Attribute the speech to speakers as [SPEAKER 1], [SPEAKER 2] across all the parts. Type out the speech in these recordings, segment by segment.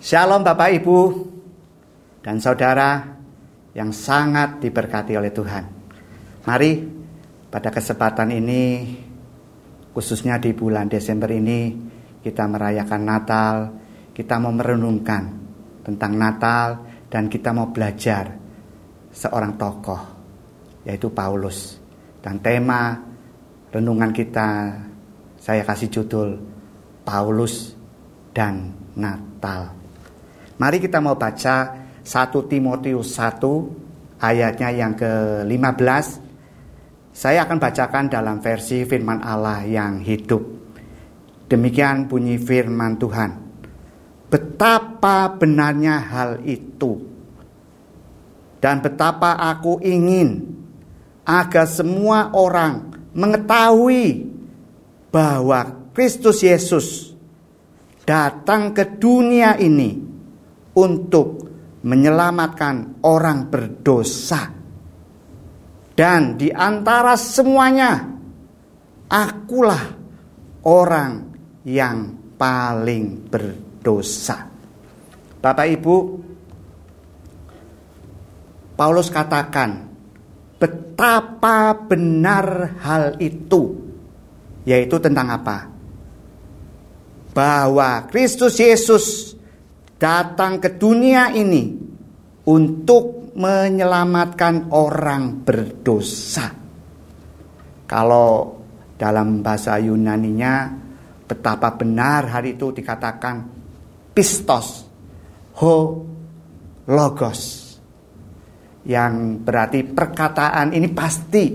[SPEAKER 1] Shalom Bapak Ibu dan Saudara yang sangat diberkati oleh Tuhan. Mari pada kesempatan ini khususnya di bulan Desember ini kita merayakan Natal, kita mau merenungkan tentang Natal dan kita mau belajar seorang tokoh yaitu Paulus. Dan tema renungan kita saya kasih judul Paulus dan Natal. Mari kita mau baca 1 Timotius 1 ayatnya yang ke-15. Saya akan bacakan dalam versi firman Allah yang hidup. Demikian bunyi firman Tuhan. Betapa benarnya hal itu. Dan betapa aku ingin agar semua orang mengetahui bahwa Kristus Yesus datang ke dunia ini untuk menyelamatkan orang berdosa. Dan di antara semuanya, akulah orang yang paling berdosa. Bapak Ibu, Paulus katakan betapa benar hal itu, yaitu tentang apa? Bahwa Kristus Yesus datang ke dunia ini untuk menyelamatkan orang berdosa. Kalau dalam bahasa Yunaninya betapa benar hari itu dikatakan pistos ho logos yang berarti perkataan ini pasti.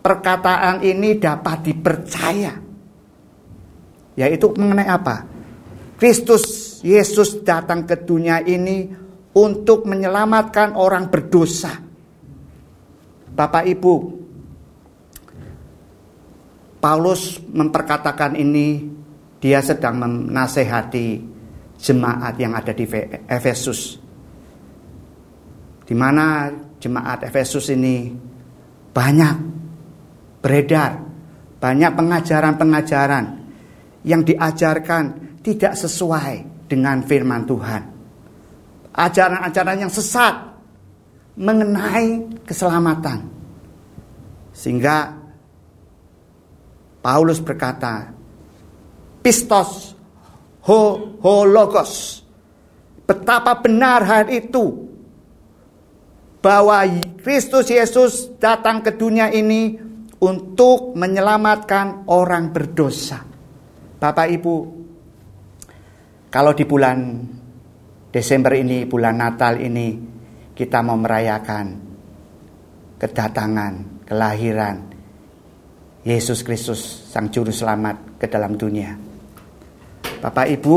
[SPEAKER 1] Perkataan ini dapat dipercaya. Yaitu mengenai apa? Kristus Yesus datang ke dunia ini untuk menyelamatkan orang berdosa. Bapak Ibu, Paulus memperkatakan ini dia sedang menasehati jemaat yang ada di Efesus. Di mana jemaat Efesus ini banyak beredar, banyak pengajaran-pengajaran yang diajarkan tidak sesuai dengan firman Tuhan. Ajaran-ajaran yang sesat mengenai keselamatan. Sehingga Paulus berkata, Pistos ho, ho logos. Betapa benar hal itu. Bahwa Kristus Yesus datang ke dunia ini untuk menyelamatkan orang berdosa. Bapak Ibu, kalau di bulan Desember ini, bulan Natal ini, kita mau merayakan kedatangan, kelahiran Yesus Kristus, Sang Juru Selamat ke dalam dunia. Bapak Ibu,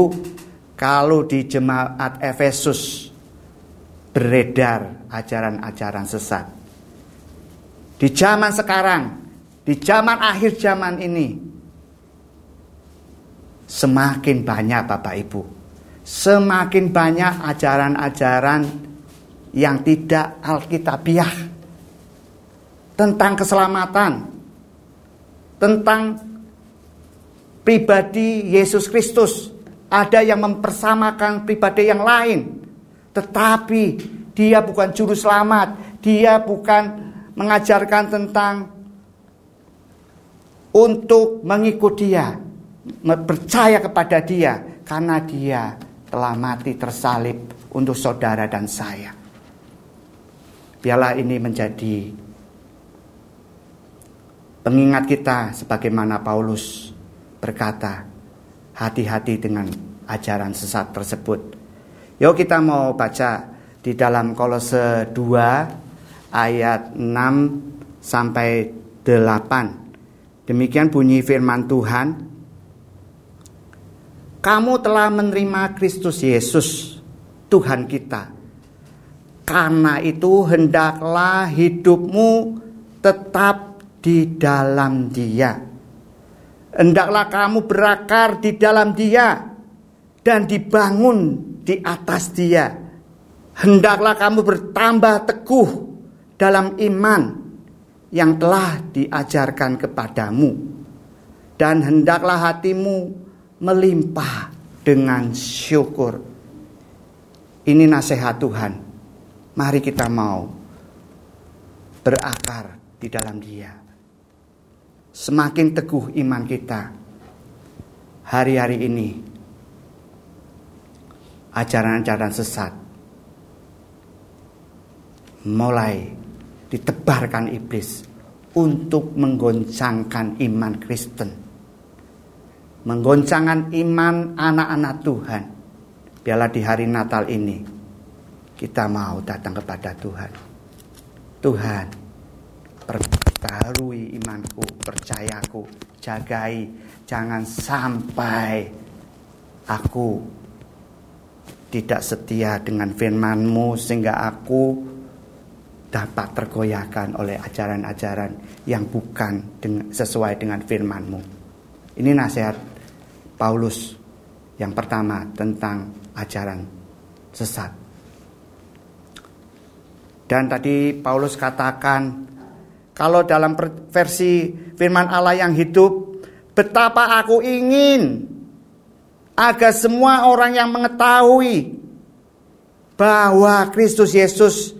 [SPEAKER 1] kalau di jemaat Efesus beredar ajaran-ajaran sesat. Di zaman sekarang, di zaman akhir zaman ini, semakin banyak Bapak Ibu. Semakin banyak ajaran-ajaran yang tidak alkitabiah. Tentang keselamatan, tentang pribadi Yesus Kristus. Ada yang mempersamakan pribadi yang lain, tetapi dia bukan juru selamat, dia bukan mengajarkan tentang untuk mengikut dia, percaya kepada dia karena dia telah mati tersalib untuk saudara dan saya. Biarlah ini menjadi pengingat kita sebagaimana Paulus berkata, hati-hati dengan ajaran sesat tersebut. Yuk kita mau baca di dalam Kolose 2 ayat 6 sampai 8. Demikian bunyi firman Tuhan kamu telah menerima Kristus Yesus, Tuhan kita. Karena itu hendaklah hidupmu tetap di dalam Dia. Hendaklah kamu berakar di dalam Dia dan dibangun di atas Dia. Hendaklah kamu bertambah teguh dalam iman yang telah diajarkan kepadamu, dan hendaklah hatimu melimpah dengan syukur. Ini nasihat Tuhan. Mari kita mau berakar di dalam Dia. Semakin teguh iman kita hari-hari ini. Ajaran-ajaran sesat mulai ditebarkan iblis untuk menggoncangkan iman Kristen. Menggoncangkan iman anak-anak Tuhan. Biarlah di hari Natal ini kita mau datang kepada Tuhan. Tuhan, perbarui imanku, percayaku, jagai, jangan sampai aku tidak setia dengan firmanmu sehingga aku dapat tergoyahkan oleh ajaran-ajaran yang bukan sesuai dengan firmanmu. Ini nasihat Paulus yang pertama tentang ajaran sesat. Dan tadi Paulus katakan kalau dalam versi firman Allah yang hidup betapa aku ingin agar semua orang yang mengetahui bahwa Kristus Yesus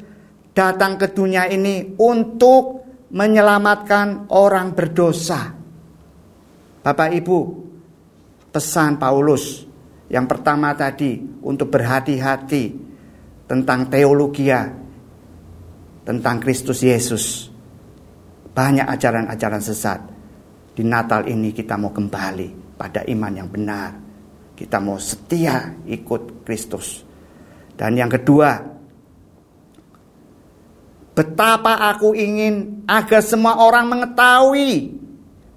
[SPEAKER 1] datang ke dunia ini untuk menyelamatkan orang berdosa. Bapak Ibu, pesan Paulus yang pertama tadi untuk berhati-hati tentang teologia tentang Kristus Yesus. Banyak ajaran-ajaran sesat. Di Natal ini kita mau kembali pada iman yang benar. Kita mau setia ikut Kristus. Dan yang kedua, betapa aku ingin agar semua orang mengetahui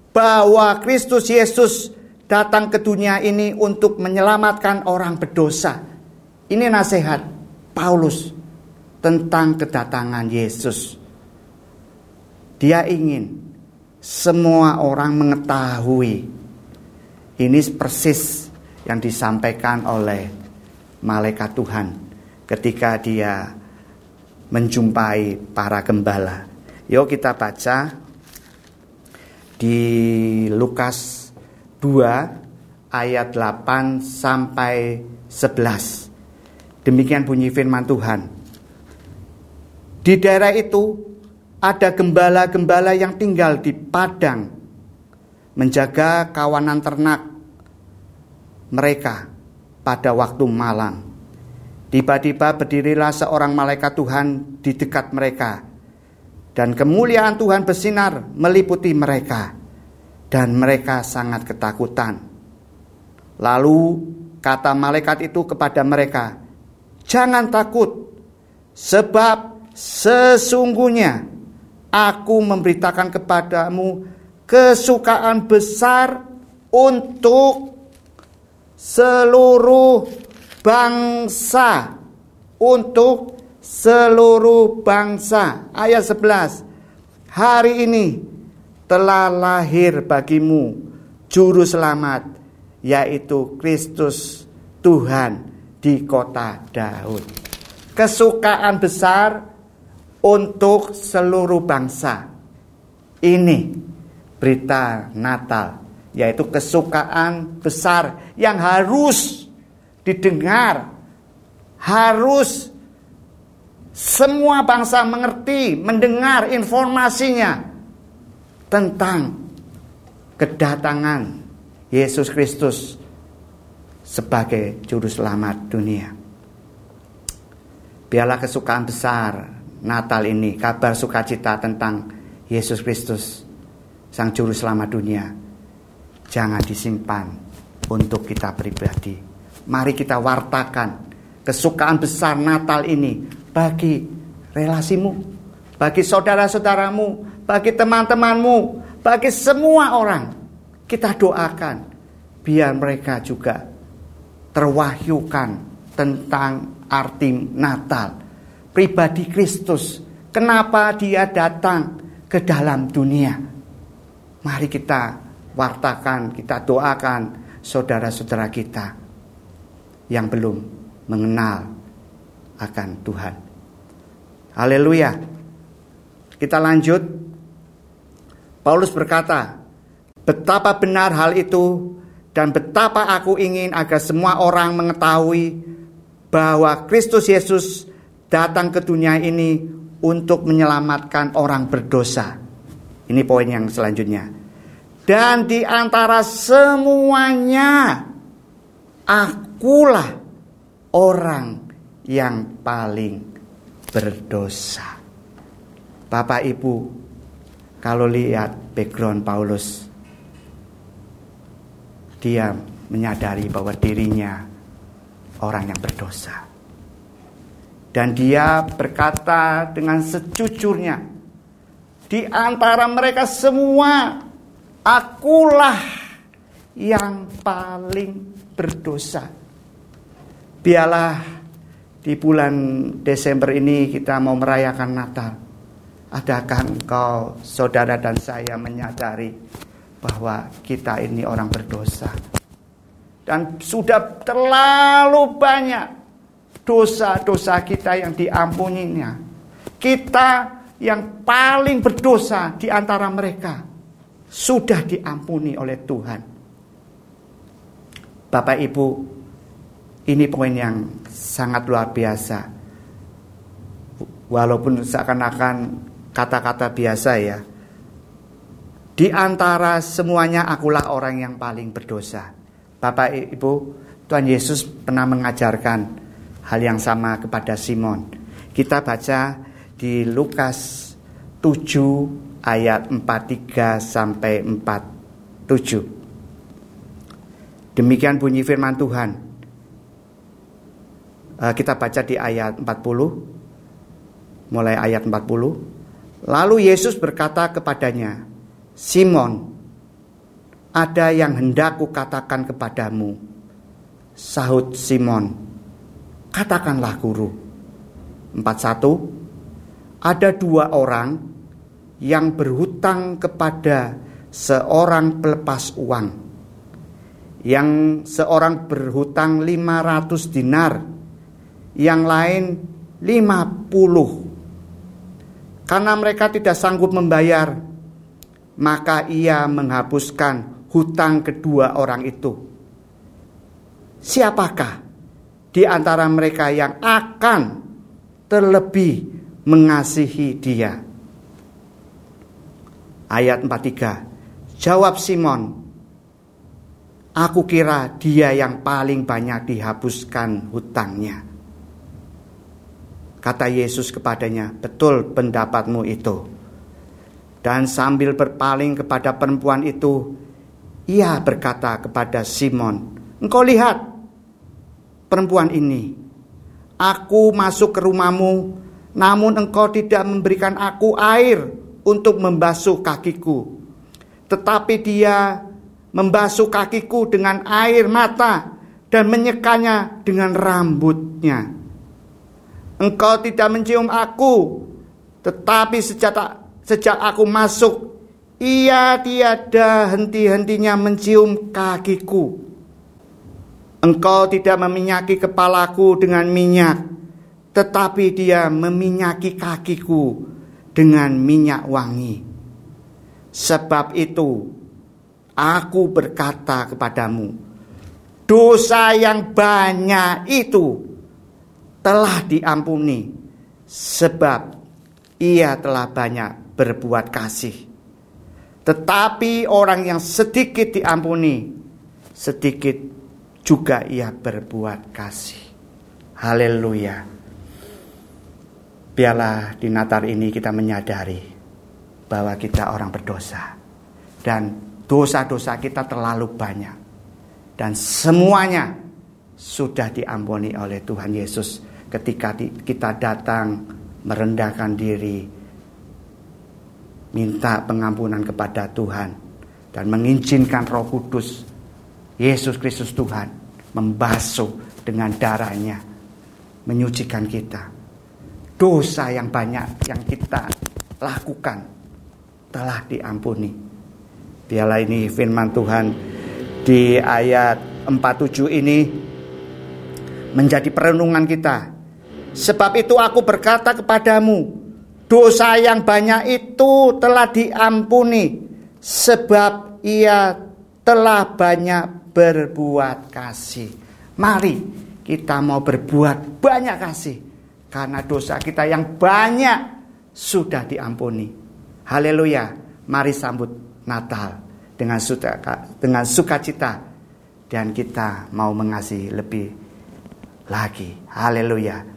[SPEAKER 1] bahwa Kristus Yesus datang ke dunia ini untuk menyelamatkan orang berdosa. Ini nasihat Paulus tentang kedatangan Yesus. Dia ingin semua orang mengetahui ini persis yang disampaikan oleh malaikat Tuhan ketika dia menjumpai para gembala. Yuk kita baca di Lukas 2 ayat 8 sampai 11. Demikian bunyi firman Tuhan. Di daerah itu ada gembala-gembala yang tinggal di padang menjaga kawanan ternak mereka pada waktu malam. Tiba-tiba berdirilah seorang malaikat Tuhan di dekat mereka dan kemuliaan Tuhan bersinar meliputi mereka dan mereka sangat ketakutan. Lalu kata malaikat itu kepada mereka, "Jangan takut, sebab sesungguhnya aku memberitakan kepadamu kesukaan besar untuk seluruh bangsa." Untuk seluruh bangsa. Ayat 11. Hari ini telah lahir bagimu juru selamat yaitu Kristus Tuhan di kota Daud. Kesukaan besar untuk seluruh bangsa. Ini berita Natal yaitu kesukaan besar yang harus didengar harus semua bangsa mengerti, mendengar informasinya tentang kedatangan Yesus Kristus sebagai juru selamat dunia. Biarlah kesukaan besar Natal ini, kabar sukacita tentang Yesus Kristus, Sang Juru Selamat dunia, jangan disimpan untuk kita pribadi. Mari kita wartakan kesukaan besar Natal ini bagi relasimu, bagi saudara-saudaramu, bagi teman-temanmu, bagi semua orang. Kita doakan biar mereka juga terwahyukan tentang arti Natal. Pribadi Kristus, kenapa dia datang ke dalam dunia. Mari kita wartakan, kita doakan saudara-saudara kita yang belum mengenal akan Tuhan. Haleluya. Kita lanjut Paulus berkata, "Betapa benar hal itu dan betapa aku ingin agar semua orang mengetahui bahwa Kristus Yesus datang ke dunia ini untuk menyelamatkan orang berdosa. Ini poin yang selanjutnya. Dan di antara semuanya, akulah orang yang paling berdosa. Bapak Ibu, kalau lihat background Paulus, dia menyadari bahwa dirinya orang yang berdosa. Dan dia berkata dengan sejujurnya, di antara mereka semua, akulah yang paling berdosa. Biarlah di bulan Desember ini kita mau merayakan Natal. Adakah engkau, saudara dan saya menyadari bahwa kita ini orang berdosa? Dan sudah terlalu banyak dosa-dosa kita yang diampuninya. Kita yang paling berdosa di antara mereka sudah diampuni oleh Tuhan. Bapak Ibu, ini poin yang sangat luar biasa. Walaupun seakan-akan kata-kata biasa ya. Di antara semuanya akulah orang yang paling berdosa. Bapak Ibu, Tuhan Yesus pernah mengajarkan hal yang sama kepada Simon. Kita baca di Lukas 7 ayat 43 sampai 47. Demikian bunyi firman Tuhan. Eh, kita baca di ayat 40. Mulai ayat 40. Lalu Yesus berkata kepadanya, Simon, ada yang hendak kukatakan kepadamu. Sahut Simon, katakanlah guru. 41. Ada dua orang yang berhutang kepada seorang pelepas uang. Yang seorang berhutang 500 dinar, yang lain 50. Karena mereka tidak sanggup membayar, maka ia menghapuskan hutang kedua orang itu. Siapakah di antara mereka yang akan terlebih mengasihi dia? Ayat 43. Jawab Simon, Aku kira dia yang paling banyak dihapuskan hutangnya. Kata Yesus kepadanya, betul pendapatmu itu. Dan sambil berpaling kepada perempuan itu, ia berkata kepada Simon, "Engkau lihat perempuan ini. Aku masuk ke rumahmu, namun engkau tidak memberikan aku air untuk membasuh kakiku. Tetapi dia membasuh kakiku dengan air mata dan menyekanya dengan rambutnya. Engkau tidak mencium aku, tetapi sejak sejak aku masuk ia tiada henti-hentinya mencium kakiku. Engkau tidak meminyaki kepalaku dengan minyak, tetapi dia meminyaki kakiku dengan minyak wangi. Sebab itu, aku berkata kepadamu, dosa yang banyak itu telah diampuni, sebab ia telah banyak berbuat kasih. Tetapi orang yang sedikit diampuni, sedikit juga ia berbuat kasih. Haleluya. Biarlah di Natal ini kita menyadari bahwa kita orang berdosa. Dan dosa-dosa kita terlalu banyak. Dan semuanya sudah diampuni oleh Tuhan Yesus ketika kita datang merendahkan diri minta pengampunan kepada Tuhan dan mengizinkan Roh Kudus Yesus Kristus Tuhan membasuh dengan darahnya menyucikan kita. Dosa yang banyak yang kita lakukan telah diampuni. Biarlah ini firman Tuhan di ayat 47 ini menjadi perenungan kita. Sebab itu aku berkata kepadamu, Dosa yang banyak itu telah diampuni sebab ia telah banyak berbuat kasih. Mari kita mau berbuat banyak kasih karena dosa kita yang banyak sudah diampuni. Haleluya. Mari sambut Natal dengan suka dengan sukacita dan kita mau mengasihi lebih lagi. Haleluya.